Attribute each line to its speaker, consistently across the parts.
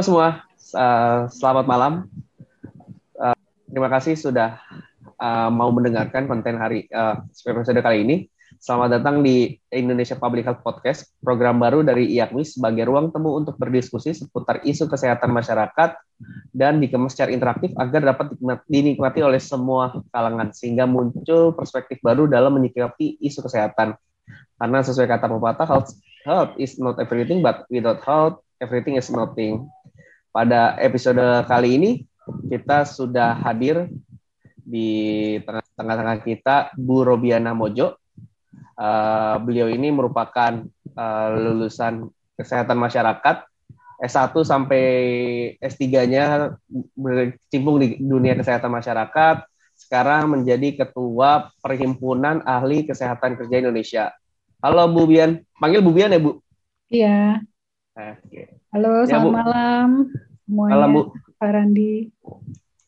Speaker 1: Semua, uh, selamat malam. Uh, terima kasih sudah uh, mau mendengarkan konten hari uh, episode kali ini. Selamat datang di Indonesia Public Health Podcast, program baru dari IAKMI sebagai ruang temu untuk berdiskusi seputar isu kesehatan masyarakat dan dikemas secara interaktif agar dapat dinikmati oleh semua kalangan sehingga muncul perspektif baru dalam menyikapi isu kesehatan. Karena sesuai kata pepatah, health, health is not everything, but without health, everything is nothing. Pada episode kali ini, kita sudah hadir di tengah-tengah kita Bu Robiana Mojo, Uh, beliau ini merupakan uh, lulusan kesehatan masyarakat S1 sampai S3-nya berkecimpung di dunia kesehatan masyarakat, sekarang menjadi ketua Perhimpunan Ahli Kesehatan Kerja Indonesia. Halo Bu Bian, panggil Bu Bian ya Bu?
Speaker 2: Iya. Oke. Halo, ya, selamat Bu. malam semuanya. Malam Bu. Pak Randi.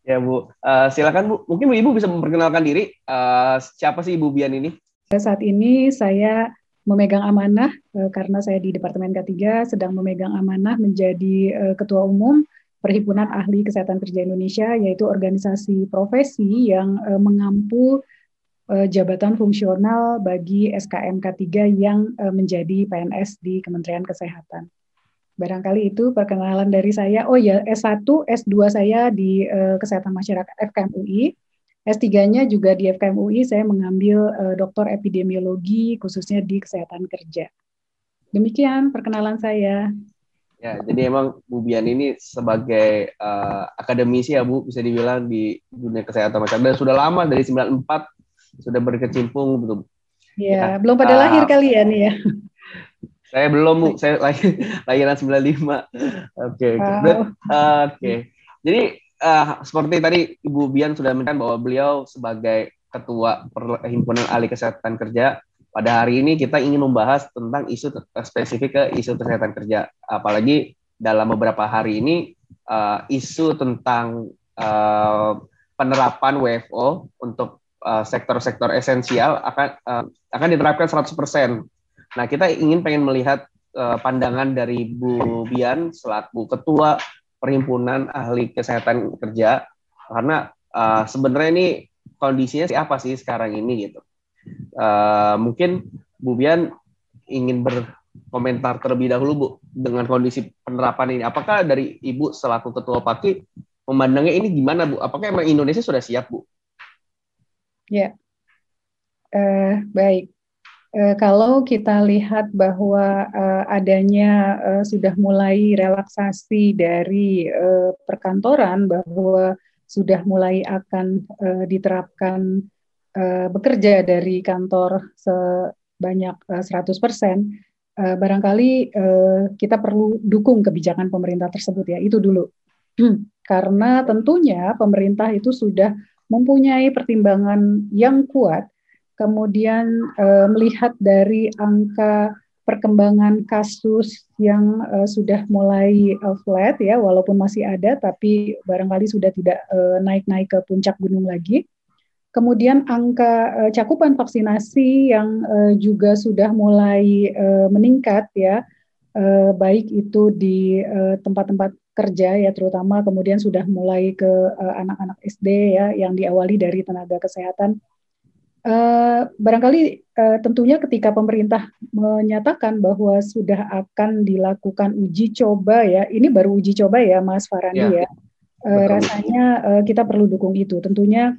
Speaker 1: Ya Bu, uh, silakan Bu. Mungkin Bu Ibu bisa memperkenalkan diri. Uh, siapa sih Ibu Bian ini?
Speaker 2: Saat ini saya memegang amanah eh, karena saya di Departemen K3 sedang memegang amanah menjadi eh, Ketua Umum Perhimpunan Ahli Kesehatan Kerja Indonesia, yaitu organisasi profesi yang eh, mengampu jabatan fungsional bagi SKM K3 yang menjadi PNS di Kementerian Kesehatan. Barangkali itu perkenalan dari saya. Oh ya, S1, S2 saya di Kesehatan Masyarakat FKM UI S3-nya juga di FKM UI saya mengambil uh, doktor epidemiologi khususnya di kesehatan kerja. Demikian perkenalan saya.
Speaker 1: Ya, jadi emang Bu Bian ini sebagai uh, akademisi ya Bu bisa dibilang di dunia kesehatan masyarakat dan sudah lama dari 94 sudah berkecimpung betul.
Speaker 2: Ya, ya belum pada uh, lahir kalian ya.
Speaker 1: Saya belum Bu, saya lahir lahiran 95. Oke, okay, wow. Oke. Okay. Jadi uh, seperti tadi Ibu Bian sudah menyatakan bahwa beliau sebagai ketua perhimpunan ahli kesehatan kerja pada hari ini kita ingin membahas tentang isu spesifik ke isu kesehatan kerja apalagi dalam beberapa hari ini uh, isu tentang uh, penerapan WFO untuk sektor-sektor uh, esensial akan uh, akan diterapkan 100%. Nah, kita ingin pengen melihat uh, pandangan dari Bu Bian selaku ketua perhimpunan ahli kesehatan kerja karena uh, sebenarnya ini kondisinya sih apa sih sekarang ini gitu. Uh, mungkin Bu Bian ingin berkomentar terlebih dahulu Bu dengan kondisi penerapan ini. Apakah dari Ibu selaku ketua PAKI memandangnya ini gimana Bu? Apakah emang Indonesia sudah siap Bu?
Speaker 2: Ya, uh, baik. Uh, kalau kita lihat bahwa uh, adanya uh, sudah mulai relaksasi dari uh, perkantoran bahwa sudah mulai akan uh, diterapkan uh, bekerja dari kantor sebanyak uh, 100%, uh, barangkali kita perlu dukung kebijakan pemerintah tersebut ya, itu dulu. Karena tentunya pemerintah itu sudah mempunyai pertimbangan yang kuat kemudian uh, melihat dari angka perkembangan kasus yang uh, sudah mulai uh, flat ya walaupun masih ada tapi barangkali sudah tidak naik-naik uh, ke puncak gunung lagi. Kemudian angka uh, cakupan vaksinasi yang uh, juga sudah mulai uh, meningkat ya uh, baik itu di tempat-tempat kerja ya terutama kemudian sudah mulai ke anak-anak uh, SD ya yang diawali dari tenaga kesehatan Uh, barangkali uh, tentunya ketika pemerintah menyatakan bahwa sudah akan dilakukan uji coba ya, ini baru uji coba ya, Mas Farandi ya. ya. Uh, rasanya uh, kita perlu dukung itu. Tentunya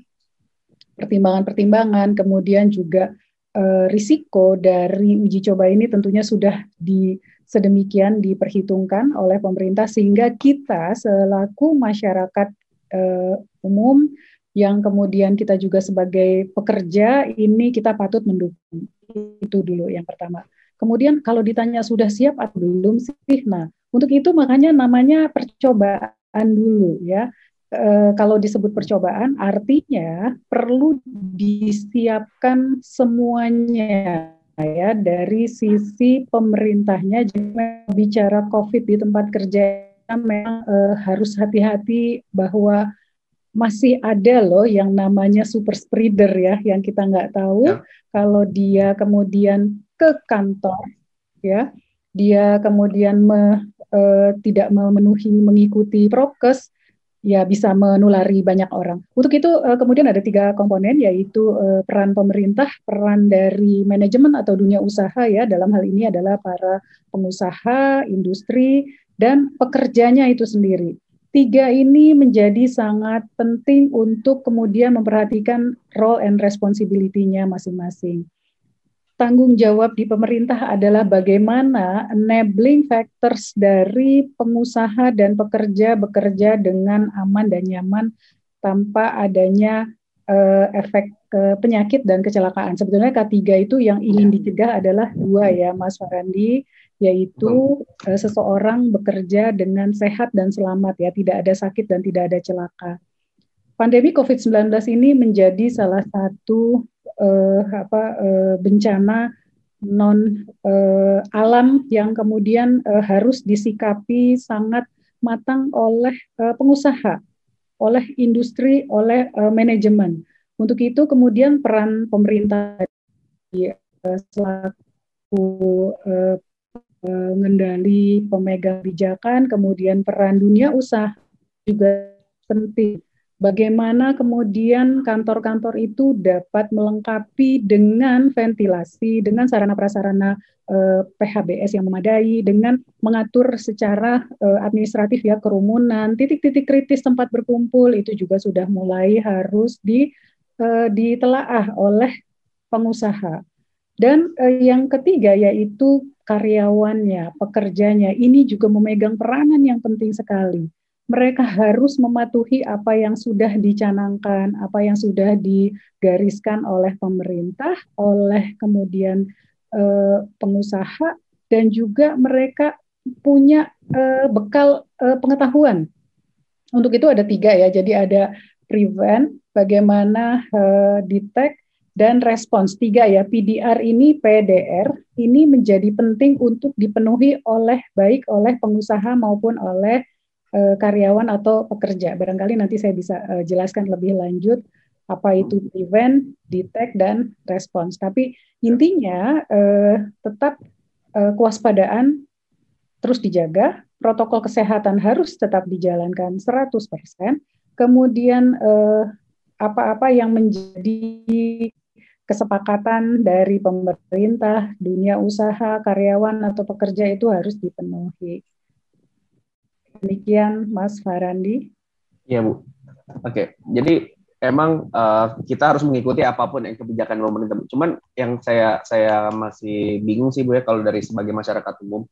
Speaker 2: pertimbangan-pertimbangan, kemudian juga uh, risiko dari uji coba ini tentunya sudah di sedemikian diperhitungkan oleh pemerintah sehingga kita selaku masyarakat uh, umum yang kemudian kita juga sebagai pekerja ini kita patut mendukung. Itu dulu yang pertama. Kemudian kalau ditanya sudah siap atau belum sih, nah untuk itu makanya namanya percobaan dulu ya. E, kalau disebut percobaan artinya perlu disiapkan semuanya ya dari sisi pemerintahnya. Jadi bicara COVID di tempat kerja memang e, harus hati-hati bahwa masih ada loh yang namanya super spreader ya, yang kita nggak tahu ya. kalau dia kemudian ke kantor, ya dia kemudian me, uh, tidak memenuhi mengikuti prokes, ya bisa menulari banyak orang. Untuk itu uh, kemudian ada tiga komponen yaitu uh, peran pemerintah, peran dari manajemen atau dunia usaha ya dalam hal ini adalah para pengusaha, industri dan pekerjanya itu sendiri. Tiga ini menjadi sangat penting untuk kemudian memperhatikan role and responsibility-nya masing-masing tanggung jawab di pemerintah adalah bagaimana enabling factors dari pengusaha dan pekerja bekerja dengan aman dan nyaman tanpa adanya uh, efek uh, penyakit dan kecelakaan. Sebetulnya K3 itu yang ingin ya. dicegah adalah dua ya Mas Farandi, yaitu uh, seseorang bekerja dengan sehat dan selamat ya, tidak ada sakit dan tidak ada celaka. Pandemi COVID-19 ini menjadi salah satu uh, apa uh, bencana non uh, alam yang kemudian uh, harus disikapi sangat matang oleh uh, pengusaha, oleh industri, oleh uh, manajemen. Untuk itu kemudian peran pemerintah di uh, selaku uh, pengendali pemegang kebijakan, kemudian peran dunia usaha juga penting bagaimana kemudian kantor-kantor itu dapat melengkapi dengan ventilasi, dengan sarana prasarana eh, PHBS yang memadai, dengan mengatur secara eh, administratif ya kerumunan, titik-titik kritis tempat berkumpul itu juga sudah mulai harus di eh, ditelaah oleh pengusaha. Dan eh, yang ketiga yaitu karyawannya, pekerjanya ini juga memegang peranan yang penting sekali mereka harus mematuhi apa yang sudah dicanangkan, apa yang sudah digariskan oleh pemerintah, oleh kemudian eh, pengusaha, dan juga mereka punya eh, bekal eh, pengetahuan. Untuk itu ada tiga ya, jadi ada prevent, bagaimana eh, detect, dan respons tiga ya PDR ini PDR ini menjadi penting untuk dipenuhi oleh baik oleh pengusaha maupun oleh uh, karyawan atau pekerja. Barangkali nanti saya bisa uh, jelaskan lebih lanjut apa itu prevent, detect, dan respons. Tapi intinya uh, tetap kewaspadaan terus dijaga, protokol kesehatan harus tetap dijalankan 100%, kemudian apa-apa yang menjadi kesepakatan dari pemerintah, dunia usaha, karyawan atau pekerja itu harus dipenuhi. Demikian Mas Farandi.
Speaker 1: Iya Bu. Oke, jadi emang uh, kita harus mengikuti apa pun yang kebijakan pemerintah. Cuman yang saya saya masih bingung sih Bu ya kalau dari sebagai masyarakat umum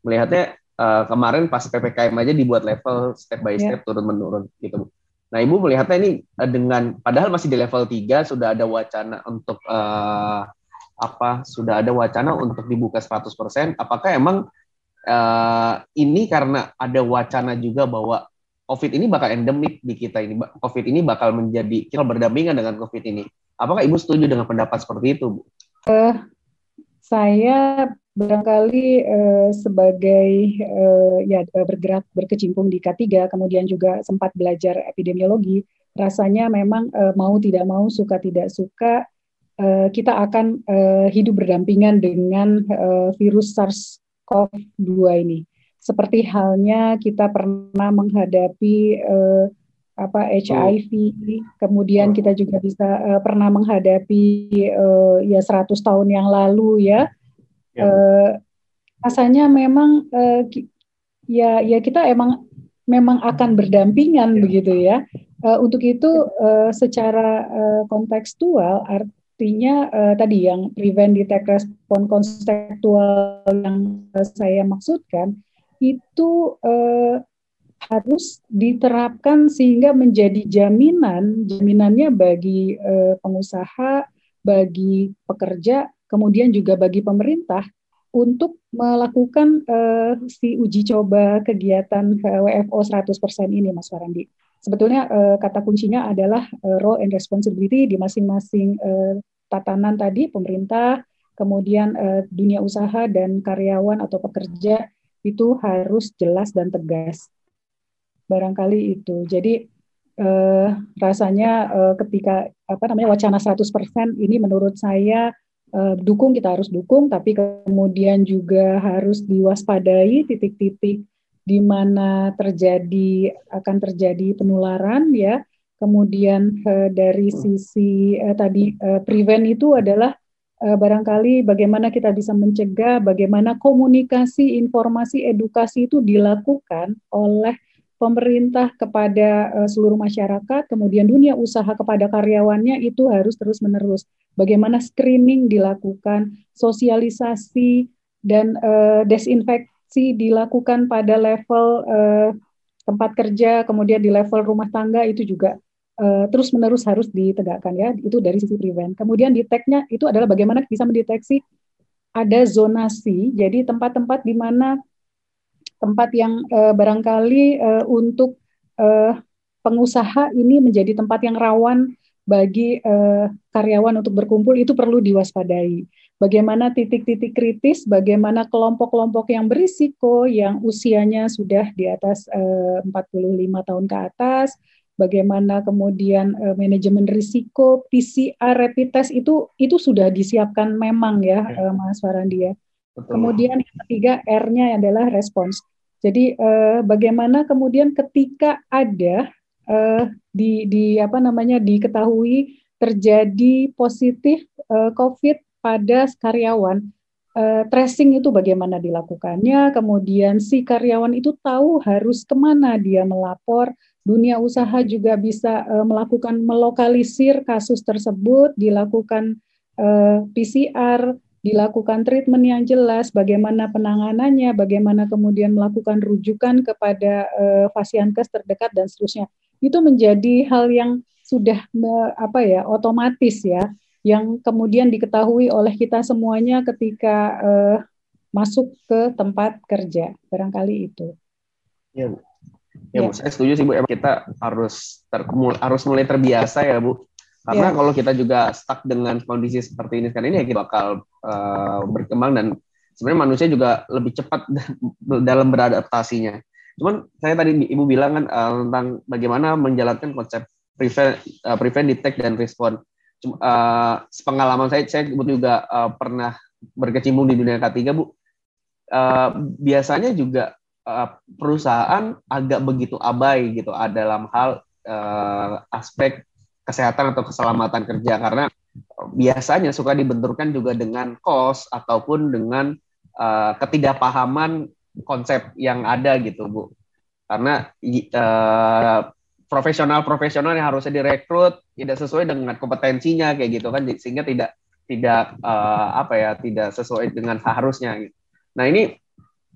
Speaker 1: melihatnya uh, kemarin pas ppkm aja dibuat level step by iya. step yeah. turun menurun gitu Bu. Nah Ibu melihatnya ini uh, dengan padahal masih di level 3 sudah ada wacana untuk uh, apa sudah ada wacana untuk dibuka 100%. Apakah emang uh, ini karena ada wacana juga bahwa COVID ini bakal endemik di kita ini. COVID ini bakal menjadi kita berdampingan dengan COVID ini. Apakah Ibu setuju dengan pendapat seperti itu, Bu? Uh,
Speaker 2: saya barangkali uh, sebagai uh, ya bergerak berkecimpung di K3, kemudian juga sempat belajar epidemiologi, rasanya memang uh, mau tidak mau, suka tidak suka, uh, kita akan uh, hidup berdampingan dengan uh, virus SARS COVID-2 ini. Seperti halnya kita pernah menghadapi uh, apa HIV, oh. kemudian kita juga bisa uh, pernah menghadapi uh, ya 100 tahun yang lalu ya. Ya. Uh, rasanya memang uh, ya ya kita emang memang akan berdampingan ya. begitu ya. Uh, untuk itu uh, secara uh, kontekstual artinya uh, tadi yang prevent detect respon konseptual yang saya maksudkan itu uh, harus diterapkan sehingga menjadi jaminan jaminannya bagi uh, pengusaha, bagi pekerja, kemudian juga bagi pemerintah untuk melakukan uh, si uji coba kegiatan WFO 100% ini Mas Farandi sebetulnya uh, kata kuncinya adalah uh, role and responsibility di masing-masing uh, tatanan tadi pemerintah, kemudian uh, dunia usaha dan karyawan atau pekerja itu harus jelas dan tegas. Barangkali itu. Jadi uh, rasanya uh, ketika apa namanya wacana 100% ini menurut saya uh, dukung kita harus dukung, tapi kemudian juga harus diwaspadai titik-titik di mana terjadi akan terjadi penularan ya. Kemudian uh, dari sisi uh, tadi uh, prevent itu adalah uh, barangkali bagaimana kita bisa mencegah, bagaimana komunikasi, informasi, edukasi itu dilakukan oleh pemerintah kepada uh, seluruh masyarakat, kemudian dunia usaha kepada karyawannya itu harus terus-menerus. Bagaimana screening dilakukan, sosialisasi dan uh, desinfeksi dilakukan pada level uh, tempat kerja, kemudian di level rumah tangga itu juga uh, terus-menerus harus ditegakkan ya. Itu dari sisi prevent. Kemudian deteknya itu adalah bagaimana bisa mendeteksi ada zonasi, jadi tempat-tempat di mana tempat yang uh, barangkali uh, untuk uh, pengusaha ini menjadi tempat yang rawan bagi uh, karyawan untuk berkumpul itu perlu diwaspadai. Bagaimana titik-titik kritis, bagaimana kelompok-kelompok yang berisiko yang usianya sudah di atas uh, 45 tahun ke atas, bagaimana kemudian uh, manajemen risiko, PCR, rapid test itu itu sudah disiapkan memang ya, ya. Uh, Mas Farandia. Betul. Kemudian yang ketiga R-nya adalah respons. Jadi eh, bagaimana kemudian ketika ada eh, di di apa namanya diketahui terjadi positif eh, COVID pada karyawan, eh, tracing itu bagaimana dilakukannya, kemudian si karyawan itu tahu harus ke mana dia melapor, dunia usaha juga bisa uh, melakukan melokalisir kasus tersebut, dilakukan uh, PCR, dilakukan treatment yang jelas, bagaimana penanganannya, bagaimana kemudian melakukan rujukan kepada uh, fasiankes terdekat dan seterusnya. Itu menjadi hal yang sudah me, apa ya otomatis ya, yang kemudian diketahui oleh kita semuanya ketika uh, masuk ke tempat kerja. Barangkali itu.
Speaker 1: Ya, Bu. Ya, ya. Bu, saya setuju sih Bu. Emang kita harus ter, harus mulai terbiasa ya, Bu karena yeah. kalau kita juga stuck dengan kondisi seperti ini sekarang ini ya kita bakal uh, berkembang dan sebenarnya manusia juga lebih cepat dalam beradaptasinya. Cuman saya tadi Ibu bilang kan uh, tentang bagaimana menjalankan konsep prevent, uh, prevent, detect dan respond. Cuma, uh, pengalaman saya, saya juga uh, pernah berkecimpung di dunia ketiga Bu. Uh, biasanya juga uh, perusahaan agak begitu abai gitu dalam hal uh, aspek kesehatan atau keselamatan kerja karena biasanya suka dibenturkan juga dengan kos ataupun dengan uh, ketidakpahaman konsep yang ada gitu bu. Karena uh, profesional-profesional yang harusnya direkrut tidak sesuai dengan kompetensinya kayak gitu kan. Sehingga tidak tidak uh, apa ya tidak sesuai dengan seharusnya. Nah ini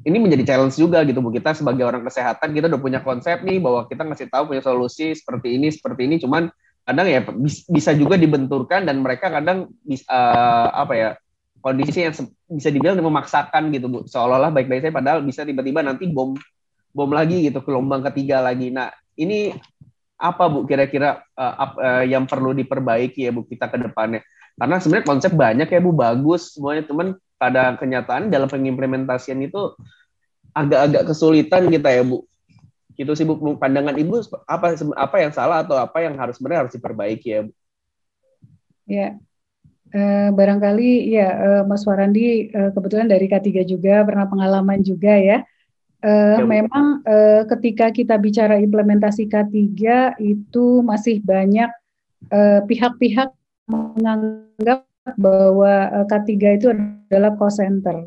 Speaker 1: ini menjadi challenge juga gitu bu. Kita sebagai orang kesehatan kita udah punya konsep nih bahwa kita ngasih tahu punya solusi seperti ini seperti ini. Cuman kadang ya bisa juga dibenturkan dan mereka kadang bisa uh, apa ya kondisi yang bisa dibilang memaksakan gitu bu seolah-olah baik-baik saya padahal bisa tiba-tiba nanti bom bom lagi gitu gelombang ketiga lagi nah ini apa bu kira-kira uh, uh, yang perlu diperbaiki ya bu kita ke depannya karena sebenarnya konsep banyak ya bu bagus semuanya teman pada kenyataan dalam pengimplementasian itu agak-agak kesulitan kita ya bu itu sih Bu pandangan Ibu apa apa yang salah atau apa yang harus sebenarnya harus diperbaiki ya Bu?
Speaker 2: Ya. Eh, barangkali ya eh, Mas Warandi eh, kebetulan dari K3 juga pernah pengalaman juga ya. Eh, ya memang eh, ketika kita bicara implementasi K3 itu masih banyak pihak-pihak menganggap bahwa eh, K3 itu adalah cost center.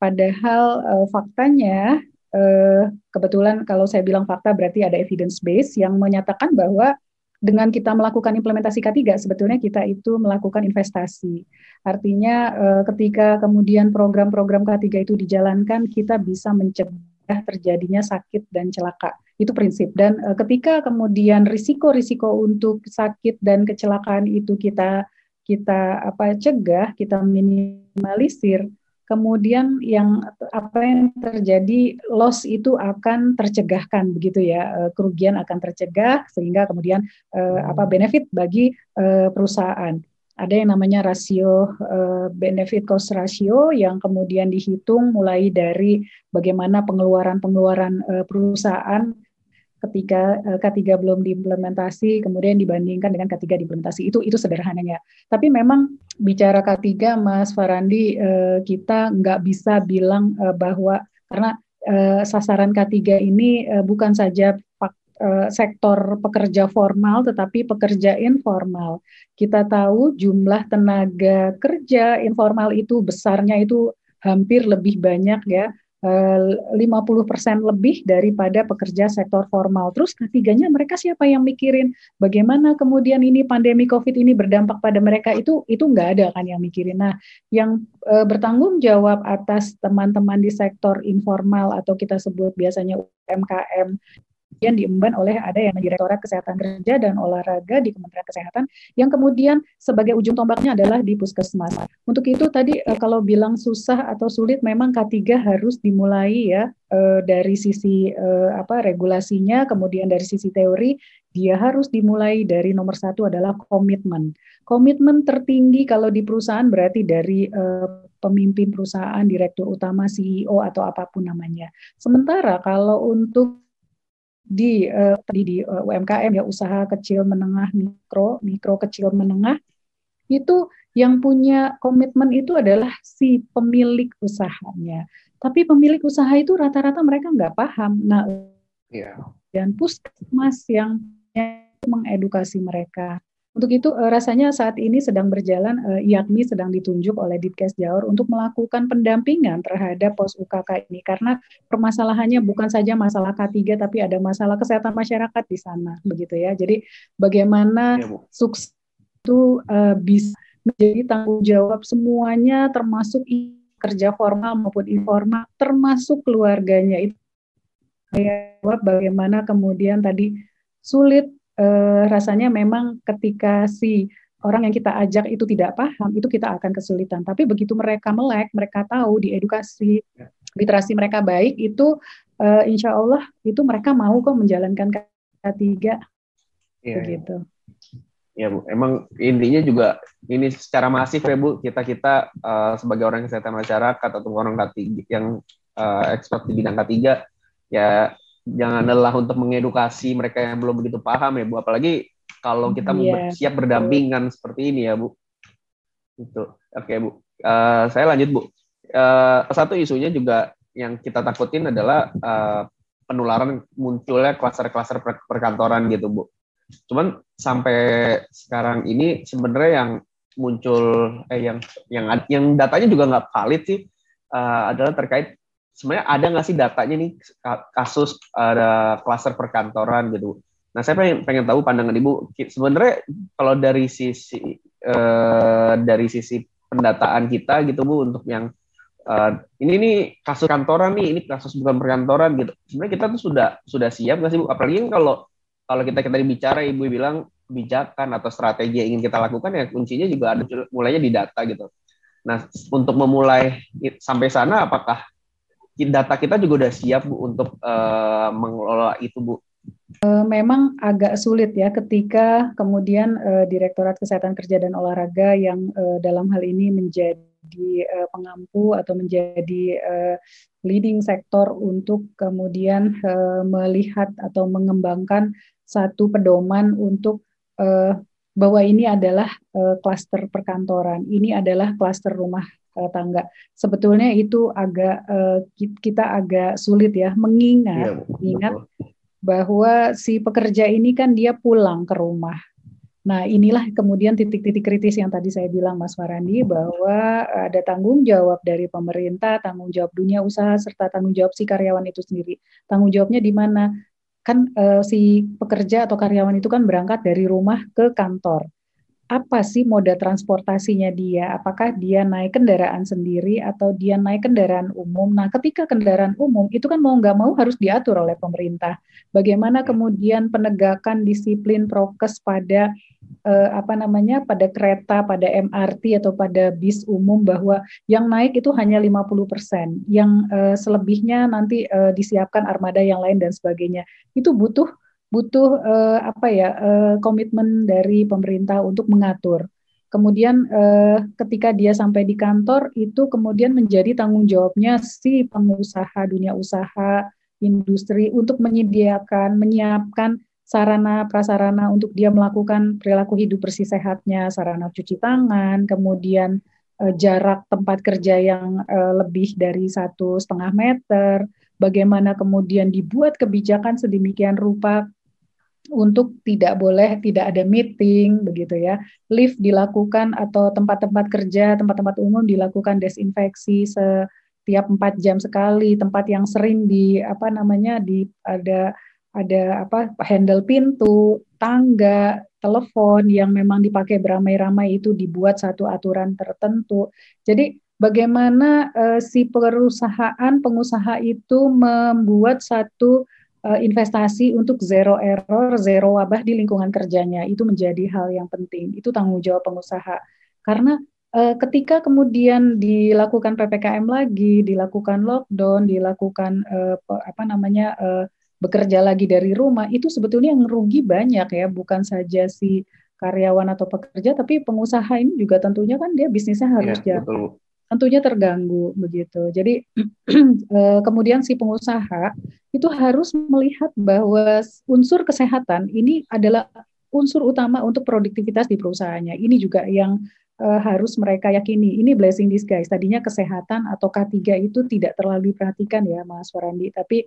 Speaker 2: Padahal eh, faktanya eh, kebetulan kalau saya bilang fakta berarti ada evidence base yang menyatakan bahwa dengan kita melakukan implementasi K3 sebetulnya kita itu melakukan investasi. Artinya eh, ketika kemudian program-program K3 itu dijalankan kita bisa mencegah terjadinya sakit dan celaka. Itu prinsip dan eh, ketika kemudian risiko-risiko untuk sakit dan kecelakaan itu kita kita apa cegah, kita minimalisir, kemudian yang apa yang terjadi loss itu akan tercegahkan begitu ya. Eh, kerugian akan tercegah sehingga kemudian eh, apa benefit bagi eh, perusahaan. Ada yang namanya rasio benefit cost ratio yang kemudian dihitung mulai dari bagaimana pengeluaran-pengeluaran perusahaan ketika K3 belum diimplementasi kemudian dibandingkan dengan K3 diimplementasi. Itu itu sederhananya. Tapi memang bicara K3, Mas Farandi, eh, kita nggak bisa bilang eh, bahwa karena eh, sasaran K3 ini eh, bukan saja eh, sektor pekerja formal, tetapi pekerja informal. Kita tahu jumlah tenaga kerja informal itu besarnya itu hampir lebih banyak ya 50% eh, lebih daripada pekerja sektor formal. Terus ketiganya mereka siapa yang mikirin bagaimana kemudian ini pandemi Covid ini berdampak pada mereka itu itu nggak ada kan yang mikirin. Nah, yang e, bertanggung jawab atas teman-teman di sektor informal atau kita sebut biasanya UMKM kemudian diemban oleh ada yang Direktorat Kesehatan Kerja dan Olahraga di Kementerian Kesehatan yang kemudian sebagai ujung tombaknya adalah di puskesmas. Untuk itu tadi eh, kalau bilang susah atau sulit memang K3 harus dimulai ya eh, dari sisi eh, apa regulasinya, kemudian dari sisi teori dia harus dimulai dari nomor satu adalah komitmen. Komitmen tertinggi kalau di perusahaan berarti dari pemimpin perusahaan, direktur utama, CEO atau apa pun namanya. Sementara kalau untuk di uh, di, di uh, UMKM ya usaha kecil menengah mikro mikro kecil menengah itu yang punya komitmen itu adalah si pemilik usahanya. Tapi pemilik usaha itu rata-rata mereka nggak paham. Nah yeah. dan puskesmas yang mengedukasi mereka untuk itu uh, rasanya saat ini sedang berjalan uh, IAKMI sedang ditunjuk oleh Ditkes Jaur untuk melakukan pendampingan terhadap pos UKK ini. Karena permasalahannya bukan saja masalah K3 tapi ada masalah kesehatan masyarakat di sana begitu ya. Jadi bagaimana ya, sukses itu uh, bisa menjadi tanggung jawab semuanya termasuk kerja formal maupun informal termasuk keluarganya. Itu bagaimana kemudian tadi sulit eh, rasanya memang ketika si orang yang kita ajak itu tidak paham, itu kita akan kesulitan. Tapi begitu mereka melek, mereka tahu di edukasi ya. literasi mereka baik, itu eh, insya Allah itu mereka mau kok menjalankan K3 ya, begitu.
Speaker 1: Ya Bu, emang intinya juga ini secara masif ya Bu, kita kita uh, sebagai orang kesehatan masyarakat atau orang K3 yang uh, expert di bidang K3 ya jangan lelah untuk mengedukasi mereka yang belum begitu paham ya Bu. Apalagi kalau kita yeah. siap berdampingan seperti ini ya Bu. Itu oke Bu. Uh, saya lanjut Bu. Uh, satu isunya juga yang kita takutin adalah uh, penularan munculnya klaster-klaster perkantoran gitu Bu. Cuman sampai sekarang ini sebenarnya yang muncul eh yang yang yang datanya juga nggak valid sih uh, adalah terkait sebenarnya ada nggak sih datanya nih kasus ada klaster perkantoran gitu. Nah, saya pengen, pengen tahu pandangan Ibu. Sebenarnya kalau dari sisi eh, dari sisi pendataan kita gitu Bu untuk yang eh, ini nih kasus kantoran nih, ini kasus bukan perkantoran gitu. Sebenarnya kita tuh sudah sudah siap nggak sih Bu? Apalagi kalau kalau kita kita bicara Ibu bilang kebijakan atau strategi yang ingin kita lakukan ya kuncinya juga ada mulainya di data gitu. Nah, untuk memulai sampai sana apakah data kita juga udah siap Bu untuk uh, mengelola itu Bu?
Speaker 2: Eh, memang agak sulit ya ketika kemudian uh, Direktorat Kesehatan Kerja dan Olahraga yang uh, dalam hal ini menjadi uh, pengampu atau menjadi uh, leading sektor untuk kemudian uh, melihat atau mengembangkan satu pedoman untuk uh, bahwa ini adalah klaster perkantoran, ini adalah klaster rumah uh, tangga. Sebetulnya itu agak uh, kita agak sulit ya mengingat, ya, ingat bahwa si pekerja ini kan dia pulang ke rumah. Nah, inilah kemudian titik-titik kritis yang tadi saya bilang Mas Farandi bahwa ada tanggung jawab dari pemerintah, tanggung jawab dunia usaha serta tanggung jawab si karyawan itu sendiri. Tanggung jawabnya di mana? Kan uh, si pekerja atau karyawan itu kan berangkat dari rumah ke kantor apa sih moda transportasinya dia? Apakah dia naik kendaraan sendiri atau dia naik kendaraan umum? Nah, ketika kendaraan umum itu kan mau nggak mau harus diatur oleh pemerintah. Bagaimana kemudian penegakan disiplin prokes pada eh, apa namanya pada kereta, pada MRT atau pada bis umum bahwa yang naik itu hanya 50%, yang eh, selebihnya nanti eh, disiapkan armada yang lain dan sebagainya. Itu butuh butuh uh, apa ya uh, komitmen dari pemerintah untuk mengatur. Kemudian uh, ketika dia sampai di kantor itu kemudian menjadi tanggung jawabnya si pengusaha dunia usaha industri untuk menyediakan menyiapkan sarana prasarana untuk dia melakukan perilaku hidup bersih sehatnya, sarana cuci tangan, kemudian uh, jarak tempat kerja yang uh, lebih dari satu setengah meter, bagaimana kemudian dibuat kebijakan sedemikian rupa untuk tidak boleh tidak ada meeting begitu ya lift dilakukan atau tempat-tempat kerja tempat-tempat umum dilakukan desinfeksi setiap empat jam sekali tempat yang sering di apa namanya di ada ada apa handle pintu, tangga, telepon yang memang dipakai beramai-ramai itu dibuat satu aturan tertentu. Jadi bagaimana uh, si perusahaan pengusaha itu membuat satu investasi untuk zero error, zero wabah di lingkungan kerjanya itu menjadi hal yang penting. Itu tanggung jawab pengusaha. Karena uh, ketika kemudian dilakukan ppkm lagi, dilakukan lockdown, dilakukan uh, apa namanya uh, bekerja lagi dari rumah itu sebetulnya yang rugi banyak ya bukan saja si karyawan atau pekerja tapi pengusaha ini juga tentunya kan dia bisnisnya harus ya, jatuh tentunya terganggu begitu. Jadi eh, kemudian si pengusaha itu harus melihat bahwa unsur kesehatan ini adalah unsur utama untuk produktivitas di perusahaannya. Ini juga yang uh, harus mereka yakini. Ini blessing disguise. Tadinya kesehatan atau K3 itu tidak terlalu diperhatikan ya Mas Warandi. Tapi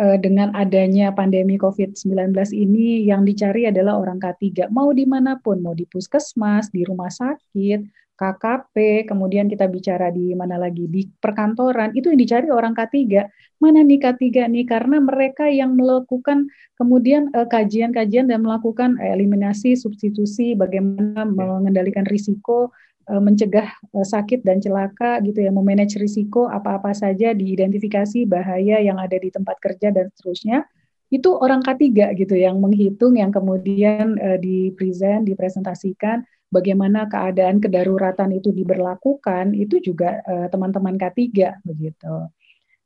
Speaker 2: Eh, dengan adanya pandemi COVID-19 ini yang dicari adalah orang K3, mau di mana pun, mau di puskesmas, di rumah sakit, KKP, kemudian kita bicara di mana lagi, di perkantoran, itu yang dicari orang K3. Mana nih K3 nih? Karena mereka yang melakukan kemudian eh, kajian-kajian dan melakukan eliminasi, substitusi, bagaimana mengendalikan risiko, Eh, mencegah eh, sakit dan celaka gitu ya, memanage risiko apa-apa saja, diidentifikasi bahaya yang ada di tempat kerja dan seterusnya. Itu orang K3 gitu yang menghitung yang kemudian uh, di present, dipresentasikan bagaimana keadaan kedaruratan itu diberlakukan, itu juga teman-teman uh, K3 begitu.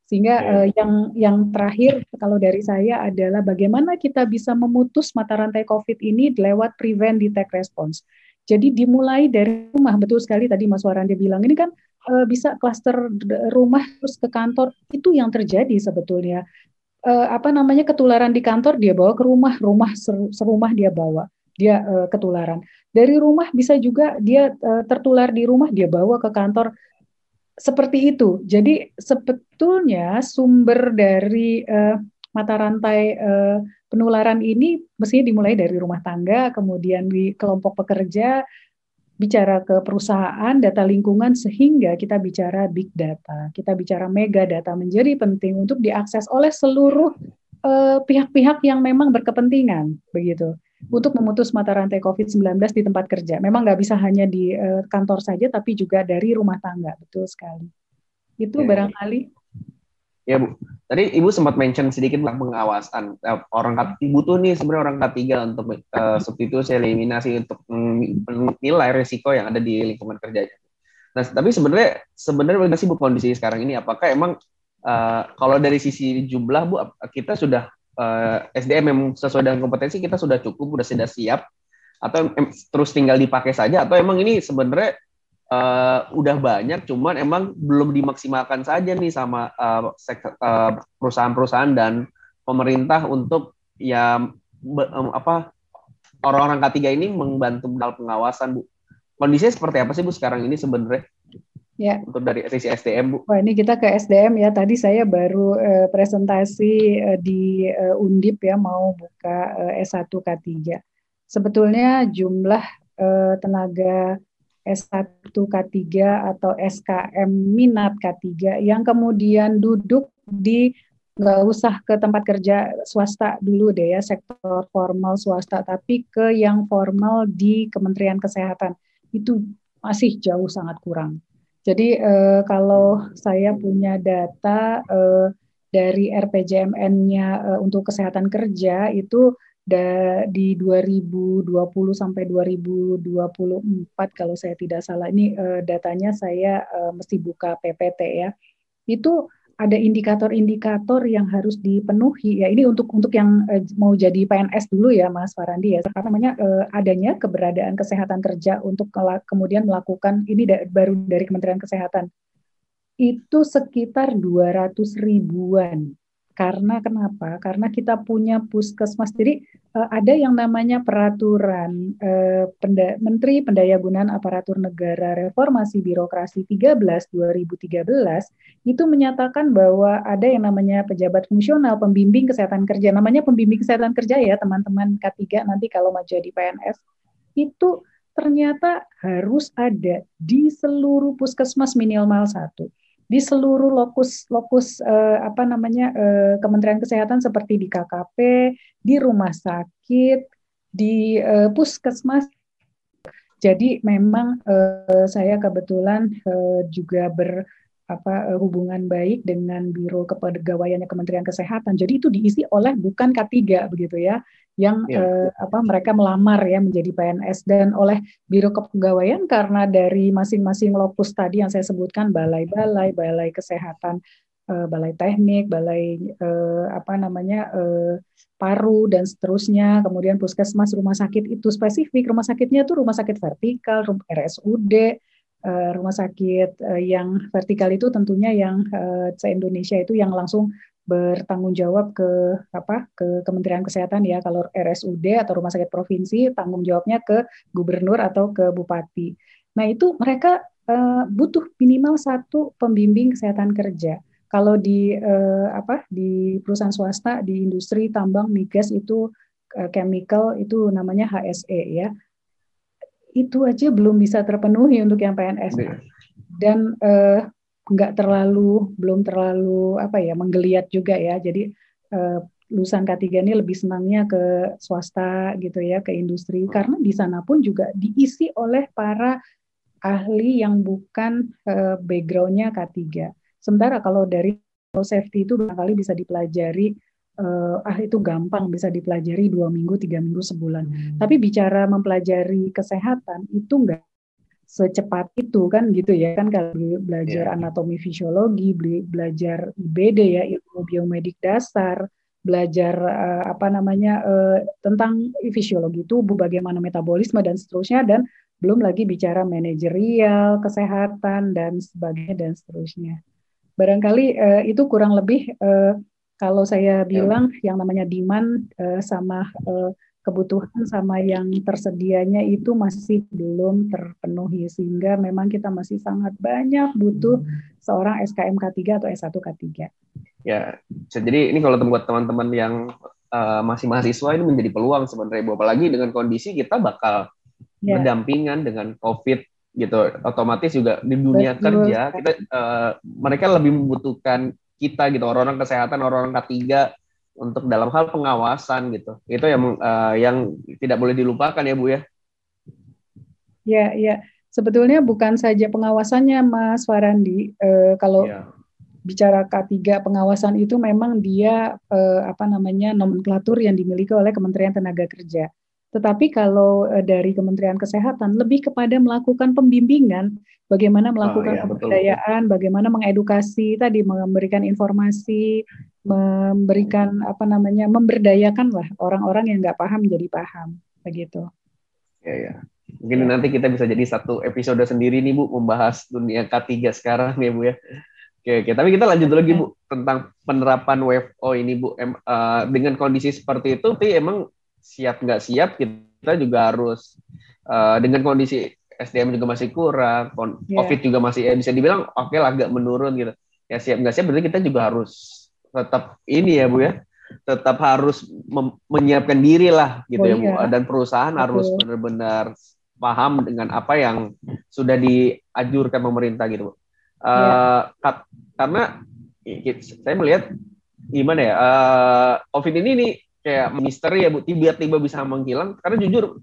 Speaker 2: Sehingga uh, yang yang terakhir kalau dari saya adalah bagaimana kita bisa memutus mata rantai COVID ini lewat prevent, detect, response. Jadi dimulai dari rumah, betul sekali tadi Mas Warandi bilang, ini kan e, bisa klaster rumah terus ke kantor, itu yang terjadi sebetulnya. E, apa namanya ketularan di kantor dia bawa ke rumah, rumah ser, serumah dia bawa, dia e, ketularan. Dari rumah bisa juga dia e, tertular di rumah, dia bawa ke kantor, seperti itu. Jadi sebetulnya sumber dari e, mata rantai uh, penularan ini mestinya dimulai dari rumah tangga, kemudian di kelompok pekerja, bicara ke perusahaan, data lingkungan, sehingga kita bicara big data, kita bicara mega data menjadi penting untuk diakses oleh seluruh pihak-pihak uh, yang memang berkepentingan, begitu, untuk memutus mata rantai COVID-19 di tempat kerja. Memang nggak bisa hanya di uh, kantor saja, tapi juga dari rumah tangga, betul sekali. Itu ya, barangkali
Speaker 1: Ya Bu, tadi Ibu sempat mention sedikit tentang pengawasan. Eh, orang Ibu tuh nih sebenarnya orang K3 untuk uh, substitusi eliminasi untuk menilai risiko yang ada di lingkungan kerja. Nah, tapi sebenarnya sebenarnya bagaimana sih Bu kondisi sekarang ini? Apakah emang uh, kalau dari sisi jumlah Bu kita sudah uh, SDM yang sesuai dengan kompetensi kita sudah cukup, sudah sudah siap atau terus tinggal dipakai saja atau emang ini sebenarnya uh, udah banyak, cuman emang belum dimaksimalkan saja nih sama uh, perusahaan-perusahaan dan pemerintah untuk ya um, apa orang-orang K3 ini membantu dalam pengawasan, Bu. Kondisinya seperti apa sih Bu sekarang ini sebenarnya? Ya. Untuk dari sisi SDM, Bu.
Speaker 2: Wah, ini kita ke SDM ya. Tadi saya baru uh, presentasi uh, di uh, Undip ya mau buka uh, S1 K3. Sebetulnya jumlah uh, tenaga S1 K3 atau SKM minat K3 yang kemudian duduk di nggak usah ke tempat kerja swasta dulu deh ya sektor formal swasta tapi ke yang formal di Kementerian Kesehatan itu masih jauh sangat kurang. Jadi eh, kalau saya punya data eh, dari RPJMN-nya eh, untuk kesehatan kerja itu da, di 2020 sampai 2024 kalau saya tidak salah. Ini uh, datanya saya uh, mesti buka PPT ya. Itu ada indikator-indikator yang harus dipenuhi. Ya ini untuk untuk yang uh, mau jadi PNS dulu ya Mas Farandi ya. Karena namanya uh, adanya keberadaan kesehatan kerja untuk kemudian melakukan ini da baru dari Kementerian Kesehatan. Itu sekitar 200 ribuan Karena kenapa? Karena kita punya puskesmas. Jadi uh, ada yang namanya peraturan uh, penda Menteri Pendayagunaan Aparatur Negara Reformasi Birokrasi 13 2013 itu menyatakan bahwa ada yang namanya pejabat fungsional pembimbing kesehatan kerja. Namanya pembimbing kesehatan kerja ya teman-teman K3 nanti kalau mau jadi PNS itu ternyata harus ada di seluruh puskesmas minimal satu di seluruh lokus lokus eh, apa namanya eh, Kementerian Kesehatan seperti di KKP, di rumah sakit, di eh, puskesmas. Jadi memang eh, saya kebetulan eh, juga ber apa eh, hubungan baik dengan Biro Kepegawaiannya Kementerian Kesehatan. Jadi itu diisi oleh bukan K3 begitu ya, yang ya. eh, apa mereka melamar ya menjadi PNS dan oleh Biro Kepegawaian karena dari masing-masing lokus tadi yang saya sebutkan balai-balai, balai kesehatan, eh, balai teknik, balai eh, apa namanya eh, paru dan seterusnya, kemudian puskesmas, rumah sakit itu spesifik, rumah sakitnya itu rumah sakit vertikal, RSUD, Eh, rumah sakit uh, yang vertikal itu tentunya yang uh, se-Indonesia itu yang langsung bertanggung jawab ke apa ke Kementerian Kesehatan ya kalau RSUD atau rumah sakit provinsi tanggung jawabnya ke gubernur atau ke bupati. Nah itu mereka uh, butuh minimal satu pembimbing kesehatan kerja. Kalau di uh, apa di perusahaan swasta di industri tambang migas itu uh, chemical itu namanya HSE ya itu aja belum bisa terpenuhi untuk yang PNS iya. dan eh, nggak terlalu belum terlalu apa ya menggeliat juga ya. Jadi eh, lulusan K3 ini lebih senangnya ke swasta gitu ya ke industri. Karena di sana pun juga diisi oleh para ahli yang bukan eh, backgroundnya K3 sementara kalau dari safety itu barangkali bisa dipelajari uh, ah itu gampang bisa dipelajari dua minggu tiga minggu sebulan. Hmm. tapi bicara mempelajari kesehatan itu enggak secepat itu kan gitu ya kan kalau belajar yeah. anatomi fisiologi belajar IBD ya ilmu biomedik dasar belajar uh, apa namanya uh, tentang fisiologi tubuh bagaimana metabolisme dan seterusnya dan belum lagi bicara manajerial kesehatan dan sebagainya dan seterusnya barangkali uh, itu kurang lebih uh, kalau saya ya. bilang ya. yang namanya demand uh, sama uh, kebutuhan sama yang tersedianya itu masih belum terpenuhi sehingga memang kita masih sangat banyak butuh hmm. seorang SKM K3 atau S1 K3.
Speaker 1: Ya, jadi ini kalau buat teman-teman yang uh, masih mahasiswa ini menjadi peluang sebenarnya, apalagi dengan kondisi kita bakal ya. berdampingan dengan COVID gitu, otomatis juga di dunia Betul. kerja kita uh, mereka lebih membutuhkan kita gitu orang-orang kesehatan orang-orang K3 untuk dalam hal pengawasan gitu. Itu yang uh, yang tidak boleh dilupakan ya Bu ya?
Speaker 2: Ya ya. Sebetulnya bukan saja pengawasannya Mas Farandi uh, kalau ya. bicara K3 pengawasan itu memang dia uh, apa namanya nomenklatur yang dimiliki oleh Kementerian Tenaga Kerja. Tetapi kalau dari Kementerian Kesehatan lebih kepada melakukan pembimbingan. Bagaimana melakukan oh, iya, pemberdayaan, betul. bagaimana mengedukasi tadi memberikan informasi, memberikan apa namanya memberdayakan lah orang-orang yang nggak paham jadi paham begitu.
Speaker 1: Ya ya. Mungkin ya. nanti kita bisa jadi satu episode sendiri nih Bu membahas dunia K3 sekarang ya Bu ya. Oke, oke. Tapi kita lanjut lagi Bu tentang penerapan WFO ini Bu. Em, uh, dengan kondisi seperti itu, tapi emang siap nggak siap kita juga harus uh, dengan kondisi SDM juga masih kurang, yeah. COVID juga masih ya bisa dibilang oke okay lah agak menurun gitu. Ya siap nggak siap berarti kita juga harus tetap ini ya Bu ya, tetap harus menyiapkan diri lah gitu oh, ya Bu. Iya. Dan perusahaan Betul. harus benar-benar paham dengan apa yang sudah diajurkan pemerintah gitu Bu. Uh, karena saya melihat gimana ya, uh, COVID ini nih kayak misteri ya Bu, tiba-tiba bisa menghilang. Karena jujur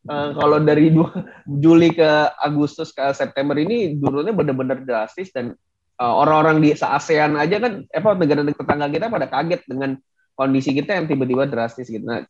Speaker 1: Uh, kalau dari dua, Juli ke Agustus ke September ini turunnya benar-benar drastis dan orang-orang di ASEAN aja kan apa negara-negara tetangga kita pada kaget dengan kondisi kita yang tiba-tiba drastis gitu. Nah,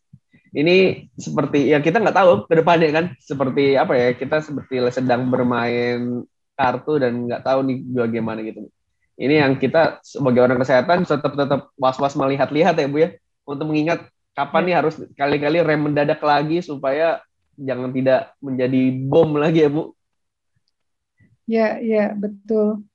Speaker 1: ini seperti ya kita nggak tahu ke depannya kan seperti apa ya kita seperti sedang bermain kartu dan nggak tahu nih bagaimana gitu. Ini yang kita sebagai orang kesehatan tetap tetap was-was melihat-lihat ya Bu ya untuk mengingat kapan nih harus kali-kali rem mendadak lagi supaya jangan tidak menjadi bom lagi ya Bu.
Speaker 2: Ya, ya betul.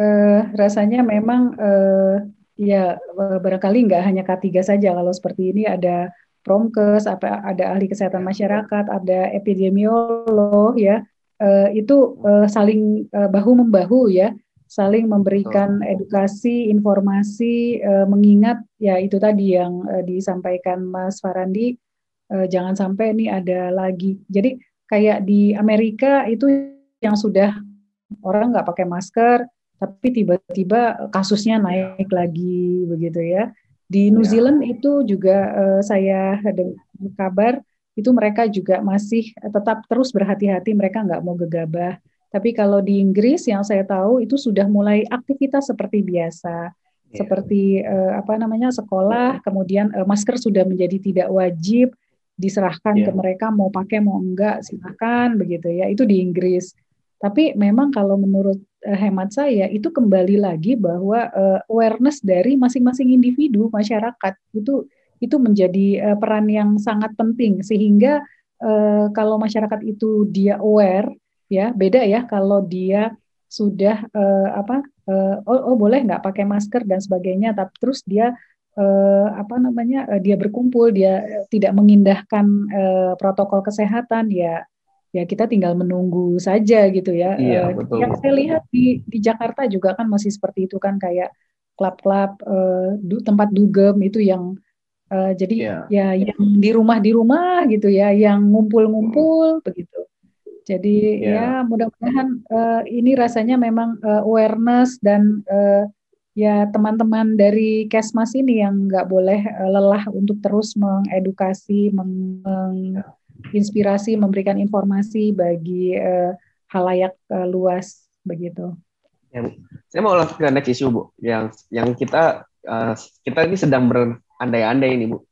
Speaker 2: Uh, rasanya memang uh, ya barangkali nggak hanya K3 saja. Kalau seperti ini ada promkes, apa ada ahli kesehatan masyarakat, ada epidemiolog ya. Uh, itu uh, saling uh, bahu membahu ya, saling memberikan edukasi, informasi, uh, mengingat ya itu tadi yang uh, disampaikan Mas Farandi, uh, jangan sampai ini ada lagi. Jadi kayak di Amerika itu yang sudah orang nggak pakai masker, tapi tiba-tiba kasusnya naik lagi begitu ya. Di New ya. Zealand itu juga uh, saya dengar kabar itu mereka juga masih tetap terus berhati-hati, mereka nggak mau gegabah. Tapi kalau di Inggris yang saya tahu itu sudah mulai aktivitas seperti biasa, yeah. seperti uh, apa namanya sekolah, kemudian uh, masker sudah menjadi tidak wajib, diserahkan yeah. ke mereka mau pakai mau enggak silakan begitu ya. Itu di Inggris. Tapi memang kalau menurut hemat saya itu kembali lagi bahwa uh, awareness dari masing-masing individu masyarakat itu itu menjadi uh, peran yang sangat penting. Sehingga uh, kalau masyarakat itu dia aware ya beda ya kalau dia sudah uh, apa uh, oh, oh boleh nggak pakai masker dan sebagainya tapi terus dia uh, apa namanya uh, dia berkumpul dia tidak mengindahkan uh, protokol kesehatan ya ya kita tinggal menunggu saja gitu ya.
Speaker 1: Iya, uh, betul.
Speaker 2: Yang saya lihat di di Jakarta juga kan masih seperti itu kan kayak klub-klub uh, du, tempat dugem itu yang uh, jadi yeah. ya yang di rumah di rumah gitu ya, yang ngumpul-ngumpul hmm. begitu. Jadi yeah. ya mudah-mudahan uh, ini rasanya memang uh, awareness dan uh, ya teman-teman dari Kesmas ini yang nggak boleh uh, lelah untuk terus mengedukasi, meng, meng yeah inspirasi, memberikan informasi bagi uh, halayak uh, luas begitu.
Speaker 1: Ya, Saya mau langsung ke next issue Bu, yang yang kita uh, kita ini sedang berandai-andai ini Bu.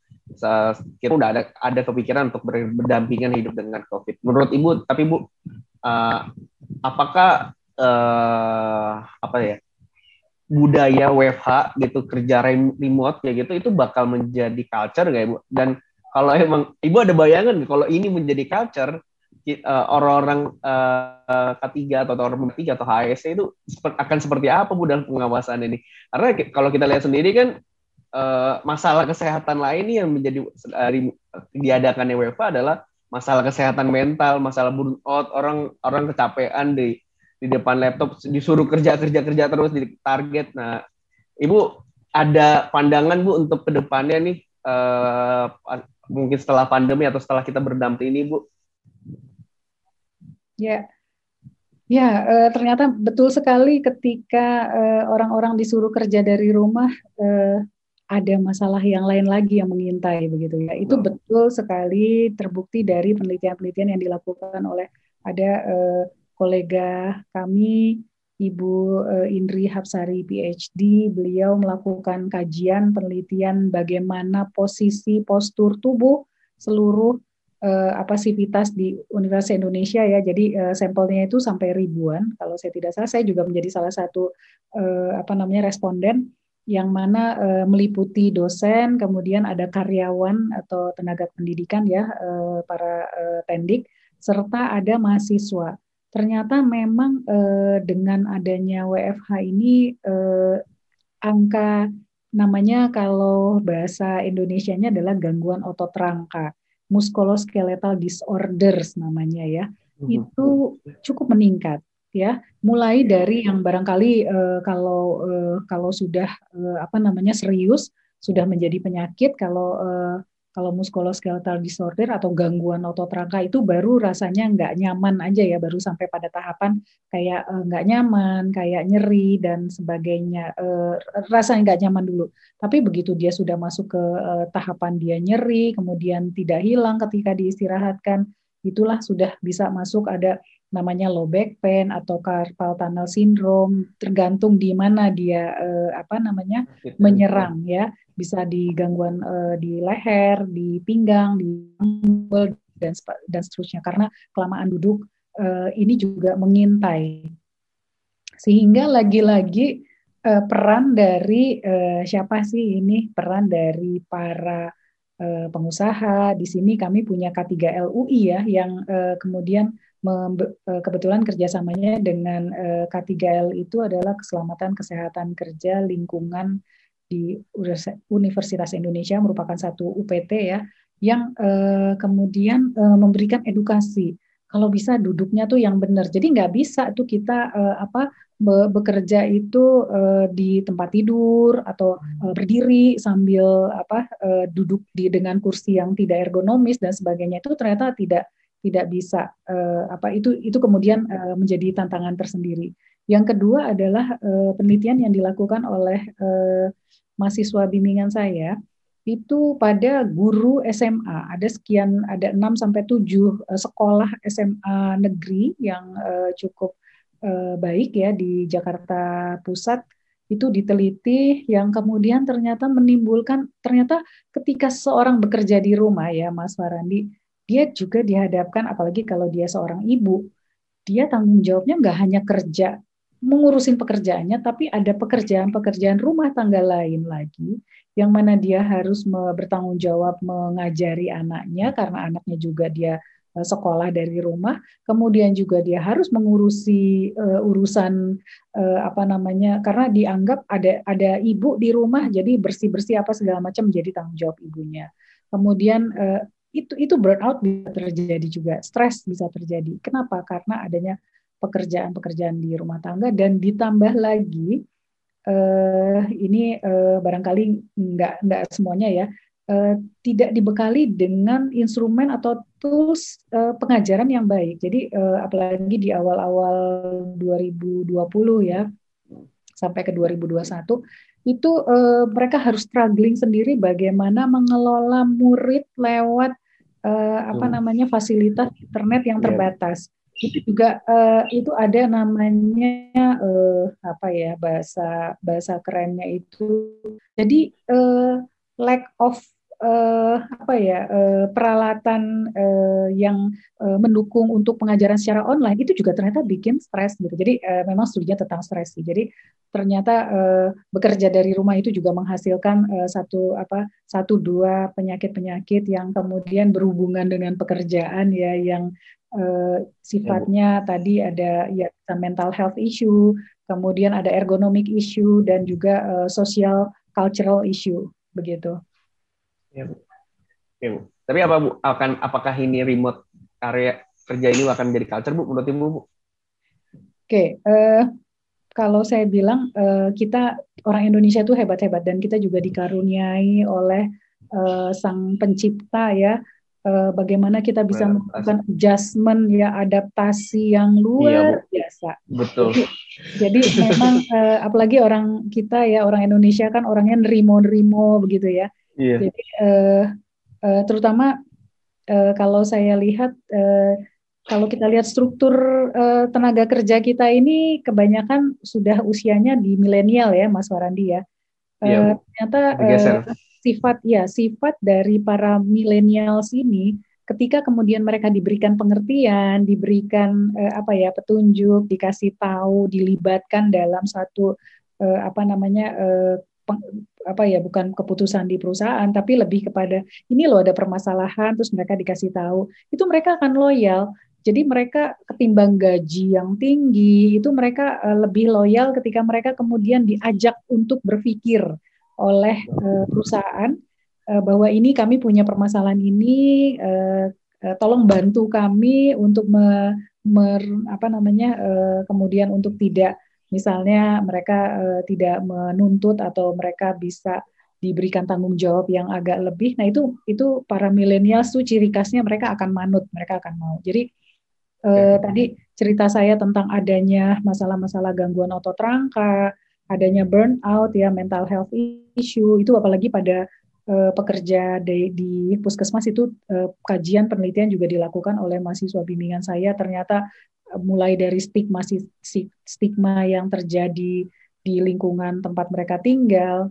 Speaker 1: Kita udah ada ada kepikiran untuk berdampingan hidup dengan COVID. Menurut Ibu, tapi Bu, uh, apakah uh, apa ya budaya WFH gitu kerja remote ya gitu itu bakal menjadi culture gak Ibu? Dan kalau emang ibu ada bayangan kalau ini menjadi culture uh, orang-orang uh, K3 atau orang K3 atau HSC itu akan seperti apa bu dalam pengawasan ini? Karena kalau kita lihat sendiri kan uh, masalah kesehatan lain yang menjadi uh, diadakannya WFA adalah masalah kesehatan mental, masalah burnout, orang orang kecapean di di depan laptop disuruh kerja kerja kerja terus di target. Nah, ibu ada pandangan bu untuk ke depannya nih mungkin setelah pandemi atau setelah kita berdamping ini, Bu?
Speaker 2: Ya, ya e, ternyata betul sekali ketika eh, orang-orang disuruh kerja dari rumah e, ada masalah yang lain lagi yang mengintai begitu ya. Itu oh. betul sekali terbukti dari penelitian-penelitian yang dilakukan oleh ada e, kolega kami Ibu eh, Indri Hapsari PhD, beliau melakukan kajian penelitian bagaimana posisi postur tubuh seluruh uh, apa sivitas di Universitas Indonesia ya. Jadi uh, sampelnya itu sampai ribuan. Kalau saya tidak salah, saya juga menjadi salah satu uh, apa namanya responden yang mana uh, meliputi dosen, kemudian ada karyawan atau tenaga pendidikan ya uh, para uh, tendik, serta ada mahasiswa ternyata memang eh, dengan adanya WFH ini eh, angka namanya kalau bahasa Indonesianya adalah gangguan otot rangka, musculoskeletal disorders namanya ya. Mhm. Itu cukup meningkat ya, mulai dari yang barangkali eh, kalau eh, kalau sudah eh, apa namanya serius sudah menjadi penyakit kalau eh, kalau muskuloskeletal disorder atau gangguan otot rangka itu baru rasanya nggak nyaman aja ya, baru sampai pada tahapan kayak uh, nggak nyaman, kayak nyeri dan sebagainya. Uh, rasanya nggak nyaman dulu. Tapi begitu dia sudah masuk ke uh, tahapan dia nyeri, kemudian tidak hilang ketika diistirahatkan, itulah sudah bisa masuk ada namanya low back pain atau carpal tunnel syndrome tergantung di mana dia eh, apa namanya menyerang ya. Bisa di gangguan uh, di leher, di pinggang, di panggul dan dan seterusnya. Karena kelamaan duduk uh, ini juga mengintai. Sehingga lagi-lagi uh, peran dari uh, siapa sih ini? Peran dari para uh, pengusaha. Di sini kami punya K3 LUI ya yang uh, kemudian kebetulan kerjasamanya dengan K3L itu adalah keselamatan kesehatan kerja lingkungan di Universitas Indonesia merupakan satu UPT ya yang uh, kemudian memberikan edukasi kalau bisa duduknya tuh yang benar. Jadi nggak bisa tuh kita apa be bekerja itu di tempat tidur atau berdiri sambil apa duduk di dengan kursi yang tidak ergonomis dan sebagainya itu ternyata tidak tidak bisa uh, apa itu itu kemudian uh, menjadi tantangan tersendiri. Yang kedua adalah uh, penelitian yang dilakukan oleh uh, mahasiswa bimbingan saya itu pada guru SMA ada sekian ada 6 sampai 7 eh, sekolah SMA negeri yang uh, cukup uh, baik ya di Jakarta Pusat itu diteliti yang kemudian ternyata menimbulkan ternyata ketika seorang bekerja di rumah ya Mas Farandi dia juga dihadapkan apalagi kalau dia seorang ibu dia tanggung jawabnya nggak hanya kerja mengurusin pekerjaannya tapi ada pekerjaan-pekerjaan rumah tangga lain lagi yang mana dia harus bertanggung jawab mengajari anaknya karena anaknya juga dia eh, sekolah dari rumah, kemudian juga dia harus mengurusi uh, urusan uh, apa namanya karena dianggap ada ada ibu di rumah jadi bersih bersih apa segala macam jadi tanggung jawab ibunya. Kemudian uh, itu itu burnout bisa terjadi juga, stres bisa terjadi. Kenapa? Karena adanya pekerjaan-pekerjaan di rumah tangga dan ditambah lagi uh, ini uh, barangkali nggak nggak semuanya ya uh, tidak dibekali dengan instrumen atau tools uh, pengajaran yang baik. Jadi uh, apalagi di awal-awal 2020 ya sampai ke 2021 itu uh, mereka harus struggling sendiri bagaimana mengelola murid lewat uh, apa namanya fasilitas internet yang iya. terbatas. Itu juga uh, itu ada namanya uh, apa ya bahasa bahasa kerennya itu. Jadi uh, lack of uh, apa ya uh, peralatan uh, yang uh, mendukung untuk pengajaran secara online itu juga ternyata bikin stres gitu jadi uh, memang studinya tentang stres sih jadi ternyata uh, bekerja dari rumah itu juga menghasilkan uh, satu apa satu dua penyakit penyakit yang kemudian berhubungan dengan pekerjaan ya yang uh, sifatnya ya, tadi ada ya mental health issue, kemudian ada ergonomic issue dan juga uh, social cultural issue begitu.
Speaker 1: Ya, ya Bu. Tapi apa Bu akan apakah ini remote area kerja ini akan menjadi culture Bu menurut Ibu? Oke,
Speaker 2: okay, uh, eh, kalau saya bilang uh, kita orang Indonesia itu hebat-hebat dan kita juga dikaruniai oleh uh, sang pencipta ya uh, bagaimana kita bisa melakukan adjustment ya adaptasi yang luar iya, biasa.
Speaker 1: Betul.
Speaker 2: Jadi, jadi memang uh, apalagi orang kita ya orang Indonesia kan orangnya nerimo-nerimo begitu ya. Iya. Jadi uh, uh, terutama uh, kalau saya lihat uh, kalau kita lihat struktur uh, tenaga kerja kita ini kebanyakan sudah usianya di milenial ya Mas Warandi ya. Uh, ternyata uh, sifat ya sifat dari para milenials ini ketika kemudian mereka diberikan pengertian, diberikan eh, apa ya petunjuk, dikasih tahu, dilibatkan dalam satu eh, apa namanya eh, peng, apa ya bukan keputusan di perusahaan tapi lebih kepada ini loh ada permasalahan terus mereka dikasih tahu itu mereka akan loyal. Jadi mereka ketimbang gaji yang tinggi itu mereka uh, lebih loyal ketika mereka kemudian diajak untuk berpikir oleh uh, perusahaan uh, bahwa ini kami punya permasalahan ini, tolong bantu kami untuk me, mer, apa namanya kemudian untuk tidak misalnya mereka uh, tidak menuntut atau mereka bisa diberikan tanggung jawab yang agak lebih. Nah itu itu para milenial tuh ciri khasnya mereka akan manut, mereka akan mau. Jadi eh, tadi cerita saya tentang adanya masalah-masalah gangguan otot rangka, adanya burnout ya mental health issue itu apalagi pada uh, pekerja di, di puskesmas itu uh, kajian penelitian juga dilakukan oleh mahasiswa bimbingan saya ternyata mulai dari stigma stigma yang terjadi di lingkungan tempat mereka tinggal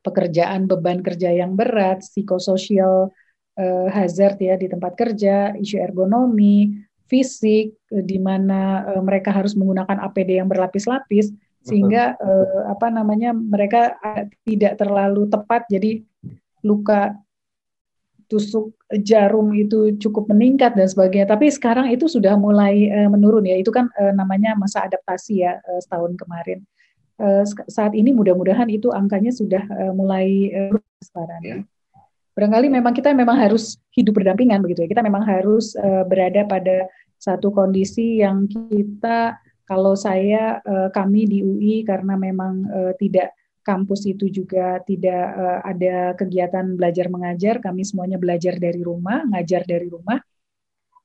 Speaker 2: pekerjaan beban kerja yang berat psikososial uh, hazard ya di tempat kerja isu ergonomi fisik di mana uh, mereka harus menggunakan APD yang berlapis-lapis sehingga uh, apa namanya mereka tidak terlalu tepat jadi luka tusuk jarum itu cukup meningkat dan sebagainya tapi sekarang itu sudah mulai uh, menurun ya itu kan uh, namanya masa adaptasi ya uh, setahun kemarin uh, saat ini mudah-mudahan itu angkanya sudah uh, mulai uh, sekarang. Yeah. Barangkali memang kita memang harus hidup berdampingan begitu ya. Kita memang harus uh, berada pada satu kondisi yang kita kalau saya uh, kami di UI karena memang uh, tidak kampus itu juga tidak uh, ada kegiatan belajar mengajar, kami semuanya belajar dari rumah, ngajar dari rumah.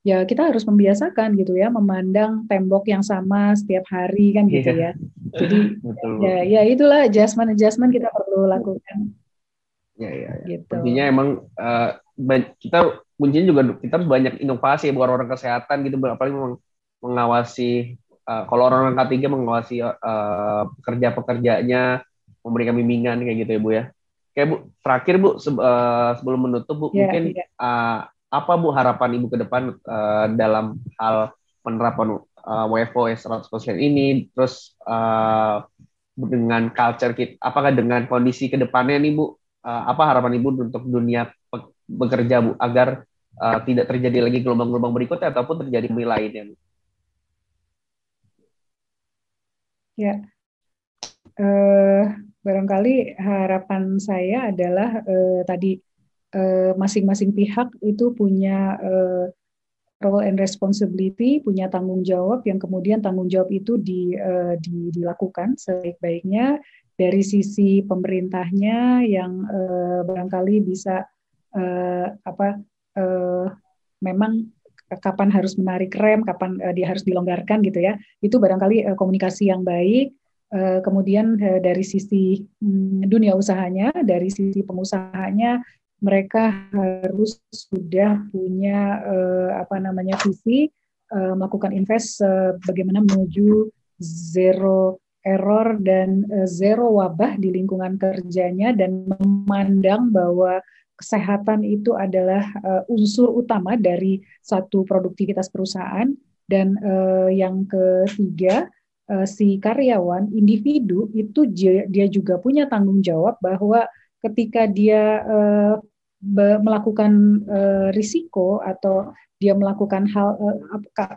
Speaker 2: Ya kita harus membiasakan gitu ya, memandang tembok yang sama setiap hari kan gitu yeah. ya. Jadi Betul. ya ya itulah adjustment adjustment kita perlu lakukan.
Speaker 1: Ya ya. ya. Gitu. Intinya emang uh, kita kuncinya juga kita banyak inovasi buat orang-orang kesehatan gitu, apalagi mengawasi uh, kalau orang-orang K3 mengawasi uh, pekerja-pekerjanya memberikan bimbingan kayak gitu ya Bu ya. Kayak Bu, terakhir Bu eh, sebelum menutup Bu, yeah, mungkin yeah. Uh, apa Bu harapan Ibu ke depan uh, dalam hal penerapan uh, WFO 100% ini terus uh, dengan culture kita apakah dengan kondisi ke depannya nih Bu uh, apa harapan Ibu untuk dunia bekerja Bu agar uh, tidak terjadi lagi gelombang-gelombang berikutnya ataupun terjadi kembali lainnya Bu?
Speaker 2: Ya. Uh, barangkali harapan saya adalah uh, tadi eh, masing-masing uh, pihak itu punya uh, role and responsibility, punya tanggung jawab yang kemudian tanggung jawab itu di, uh, di, dilakukan sebaik-baiknya dari sisi pemerintahnya yang uh, barangkali bisa uh, apa uh, memang kapan harus menarik rem, kapan uh, dia harus dilonggarkan gitu ya. Itu barangkali uh, komunikasi yang baik Eh, kemudian eh, dari sisi hmm, dunia usahanya, dari sisi pengusahanya, mereka harus sudah punya eh, apa namanya visi melakukan invest bagaimana menuju zero error dan zero wabah di lingkungan kerjanya dan memandang bahwa kesehatan itu adalah unsur utama dari satu produktivitas perusahaan. Dan yang ketiga si karyawan individu itu dia juga punya tanggung jawab bahwa ketika dia uh, melakukan uh, risiko atau dia melakukan hal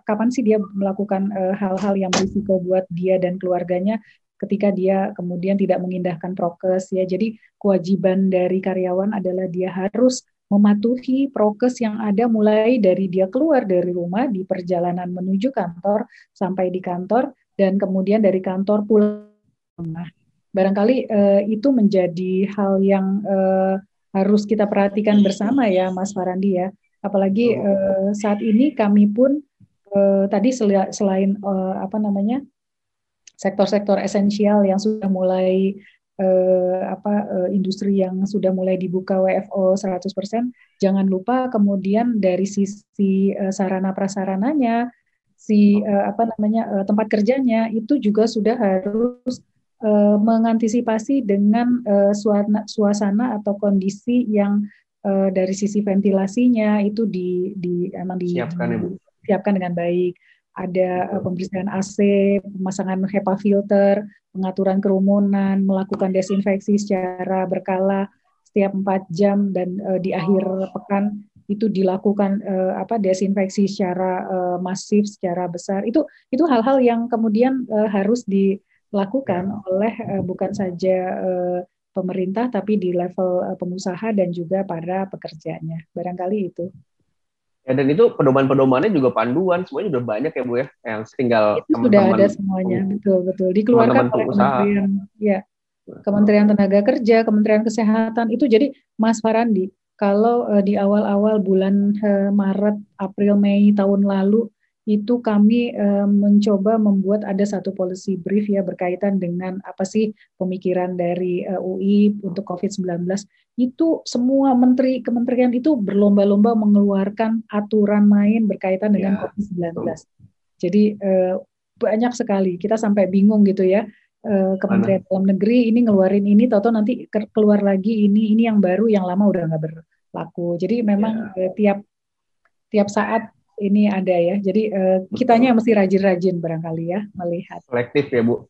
Speaker 2: kapan sih dia melakukan hal-hal yang berisiko buat dia dan keluarganya ketika dia kemudian tidak mengindahkan prokes ya. Jadi kewajiban dari karyawan adalah dia harus mematuhi prokes yang ada mulai dari dia keluar dari rumah di perjalanan menuju kantor sampai di kantor dan kemudian dari kantor pulang. Nah, barangkali uh, itu menjadi hal yang uh, harus kita perhatikan bersama ya, Mas Farandi ya. Apalagi uh, saat ini kami pun uh, tadi sel selain uh, apa namanya sektor-sektor esensial yang sudah mulai uh, apa uh, industri yang sudah mulai dibuka WFO 100%, jangan lupa kemudian dari sisi uh, sarana prasarananya si uh, apa namanya uh, tempat kerjanya itu juga sudah harus uh, mengantisipasi dengan uh, suasana, suasana atau kondisi yang uh, dari sisi ventilasinya itu di, di emang di, siapkan, di, siapkan dengan baik. Ada uh, pembersihan AC, pemasangan HEPA filter, pengaturan kerumunan, melakukan desinfeksi secara berkala setiap empat jam dan uh, di akhir pekan itu dilakukan uh, apa desinfeksi secara uh, masif secara besar. Itu itu hal-hal yang kemudian uh, harus dilakukan ya. oleh uh, bukan saja uh, pemerintah tapi di level uh, pengusaha dan juga para pekerjanya. Barangkali itu.
Speaker 1: Ya dan itu pedoman-pedomannya juga panduan. Semuanya sudah banyak ya bu ya yang tinggal
Speaker 2: itu sudah ada semuanya. betul betul. Dikeluarkan oleh kementerian ya Kementerian Tenaga Kerja, Kementerian Kesehatan. Itu jadi Mas Farandi kalau uh, di awal-awal bulan uh, Maret, April, Mei tahun lalu itu kami uh, mencoba membuat ada satu policy brief ya berkaitan dengan apa sih pemikiran dari uh, UI untuk COVID-19. Itu semua menteri kementerian itu berlomba-lomba mengeluarkan aturan main berkaitan dengan ya, COVID-19. Jadi uh, banyak sekali kita sampai bingung gitu ya Kementerian Dalam Negeri ini ngeluarin ini, toto nanti keluar lagi ini, ini yang baru, yang lama udah nggak berlaku. Jadi memang yeah. tiap tiap saat ini ada ya. Jadi uh, kitanya mesti rajin-rajin barangkali ya melihat.
Speaker 1: Selektif ya Bu.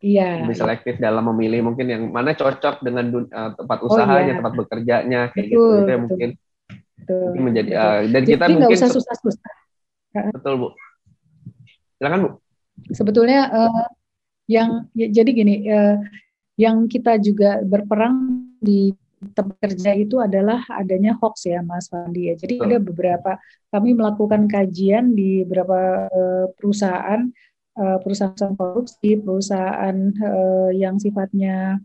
Speaker 2: Iya.
Speaker 1: Lebih selektif dalam memilih mungkin yang mana cocok dengan uh, tempat oh, usahanya, oh, iya. tempat bekerjanya kayak gitu. betul, gitu. Itu ya mungkin, mungkin menjadi uh, dan Jadi kita mungkin
Speaker 2: usah susah-susah.
Speaker 1: Betul Bu. Silakan Bu.
Speaker 2: Sebetulnya uh, yang ya, jadi gini, uh, yang kita juga berperang di tempat kerja itu adalah adanya hoax ya Mas Fandi ya. Jadi ada beberapa kami melakukan kajian di beberapa uh, perusahaan uh, perusahaan korupsi, perusahaan uh, yang sifatnya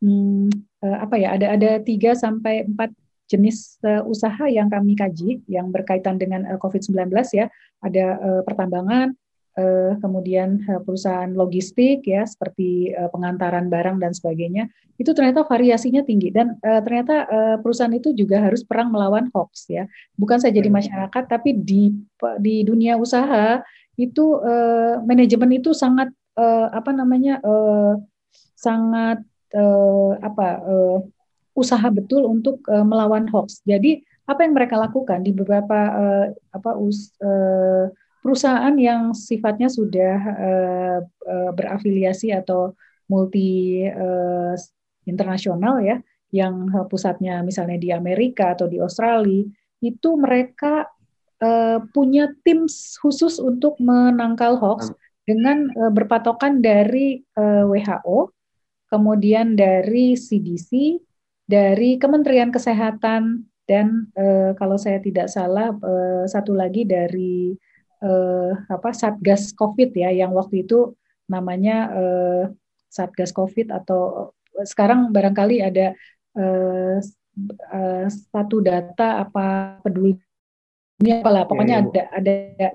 Speaker 2: hmm, uh, apa ya ada ada tiga sampai empat jenis uh, usaha yang kami kaji yang berkaitan dengan uh, COVID-19 ya. Ada uh, pertambangan, uh, kemudian uh, perusahaan logistik ya seperti uh, pengantaran barang dan sebagainya itu ternyata variasinya tinggi. Dan uh, ternyata uh, perusahaan itu juga harus perang melawan hoax ya. Bukan saja di hmm. masyarakat tapi di di dunia usaha itu uh, manajemen itu sangat uh, apa namanya uh, sangat uh, apa uh, usaha betul untuk uh, melawan hoax. Jadi apa yang mereka lakukan di beberapa uh, apa us, uh, perusahaan yang sifatnya sudah uh, uh, berafiliasi atau multi uh, internasional ya, yang pusatnya misalnya di Amerika atau di Australia, itu mereka uh, punya tim khusus untuk menangkal hoax dengan uh, berpatokan dari uh, WHO, kemudian dari CDC, dari Kementerian Kesehatan dan uh, kalau saya tidak salah uh, satu lagi dari uh, apa Satgas Covid ya yang waktu itu namanya uh, Satgas Covid atau sekarang barangkali ada uh, uh, satu data apa peduli ini apalah pokoknya ya, ya, ada ada.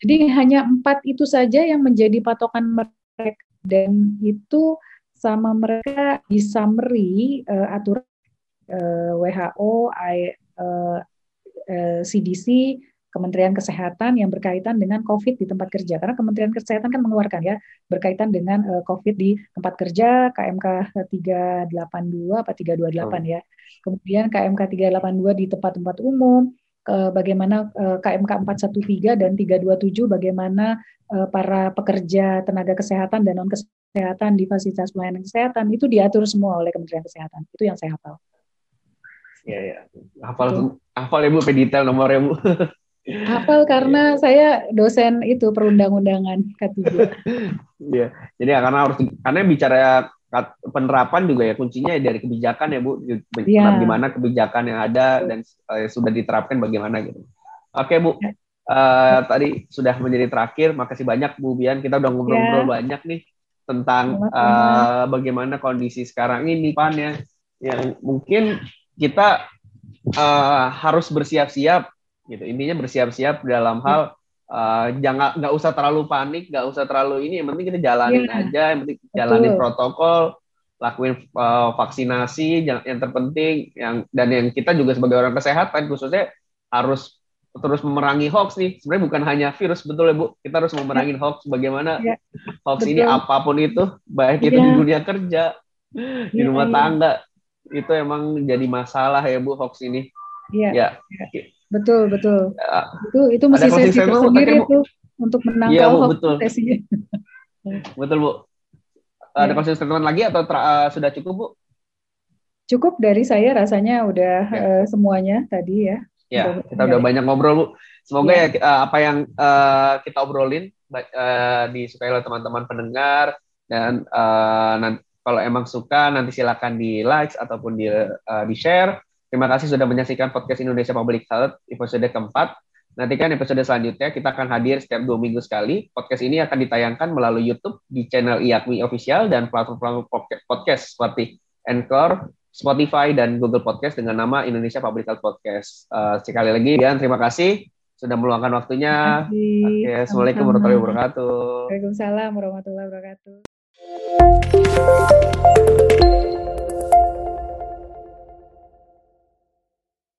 Speaker 2: Jadi hanya empat itu saja yang menjadi patokan mereka. Dan itu sama mereka di summary uh, aturan uh, WHO, I, uh, uh, CDC Kementerian Kesehatan yang berkaitan dengan COVID di tempat kerja. Karena Kementerian Kesehatan kan mengeluarkan ya berkaitan dengan uh, COVID di tempat kerja KMK 382 apa 328 oh. ya. Kemudian KMK 382 di tempat-tempat umum, bagaimana KMK 413 dan 327 bagaimana uh, para pekerja tenaga kesehatan dan non kesehatan di fasilitas pelayanan kesehatan itu diatur semua oleh Kementerian Kesehatan. Itu yang saya hafal.
Speaker 1: Iya, ya. Hafal hafal ya Bu, detail nomornya Bu.
Speaker 2: Hafal karena iya. saya dosen itu perundang-undangan K3.
Speaker 1: Iya. Jadi ya, karena harus karena bicara penerapan juga ya kuncinya dari kebijakan ya Bu. Ya. Bagaimana kebijakan yang ada dan uh, sudah diterapkan bagaimana gitu. Oke Bu. Uh, tadi sudah menjadi terakhir. Makasih banyak Bu Bian. Kita udah ngobrol-ngobrol ya. banyak nih tentang uh, bagaimana kondisi sekarang ini Pan ya. Yang mungkin kita uh, harus bersiap-siap gitu intinya bersiap-siap dalam hal uh, jangan nggak usah terlalu panik nggak usah terlalu ini yang penting kita jalanin yeah. aja yang penting jalanin Betul. protokol lakuin uh, vaksinasi yang, yang terpenting yang dan yang kita juga sebagai orang kesehatan khususnya harus terus memerangi hoax nih sebenarnya bukan hanya virus betul ya bu kita harus memerangi yeah. hoax bagaimana yeah. hoax betul. ini apa pun itu baik itu yeah. di dunia kerja yeah. di rumah yeah. tangga itu emang jadi masalah ya bu hoax ini
Speaker 2: ya yeah. Betul, betul. Ya. Itu itu mesti sesi tersendiri itu untuk menangkal
Speaker 1: iya, Bu, betul. sesinya. betul, Bu. Ada ya. statement lagi atau uh, sudah cukup, Bu?
Speaker 2: Cukup dari saya rasanya udah ya. uh, semuanya tadi ya.
Speaker 1: Ya, udah, kita udah ya. banyak ngobrol, Bu. Semoga ya, ya uh, apa yang uh, kita obrolin uh, disukai oleh teman-teman pendengar dan uh, nanti kalau emang suka nanti silakan di like ataupun di uh, di share Terima kasih sudah menyaksikan podcast Indonesia Public Health episode keempat. Nantikan episode selanjutnya kita akan hadir setiap dua minggu sekali. Podcast ini akan ditayangkan melalui YouTube di channel IATMI Official dan platform-platform podcast seperti Anchor, Spotify, dan Google Podcast dengan nama Indonesia Public Health Podcast. Uh, sekali lagi, dan terima kasih sudah meluangkan waktunya. Oke, okay, Assalamualaikum warahmatullahi wabarakatuh.
Speaker 2: Waalaikumsalam warahmatullahi wabarakatuh.